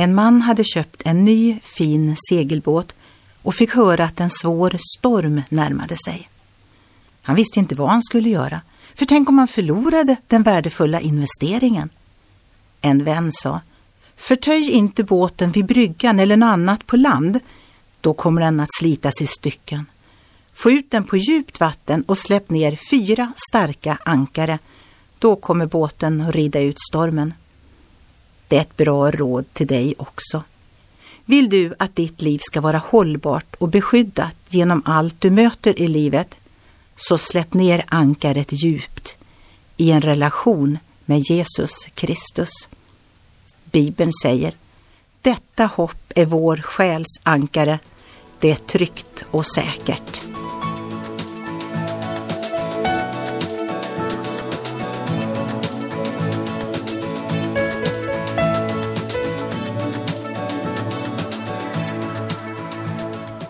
En man hade köpt en ny fin segelbåt och fick höra att en svår storm närmade sig. Han visste inte vad han skulle göra, för tänk om han förlorade den värdefulla investeringen. En vän sa, förtöj inte båten vid bryggan eller något annat på land, då kommer den att slitas i stycken. Få ut den på djupt vatten och släpp ner fyra starka ankare, då kommer båten att rida ut stormen. Det är ett bra råd till dig också. Vill du att ditt liv ska vara hållbart och beskyddat genom allt du möter i livet, så släpp ner ankaret djupt i en relation med Jesus Kristus. Bibeln säger, detta hopp är vår själs ankare, det är tryggt och säkert.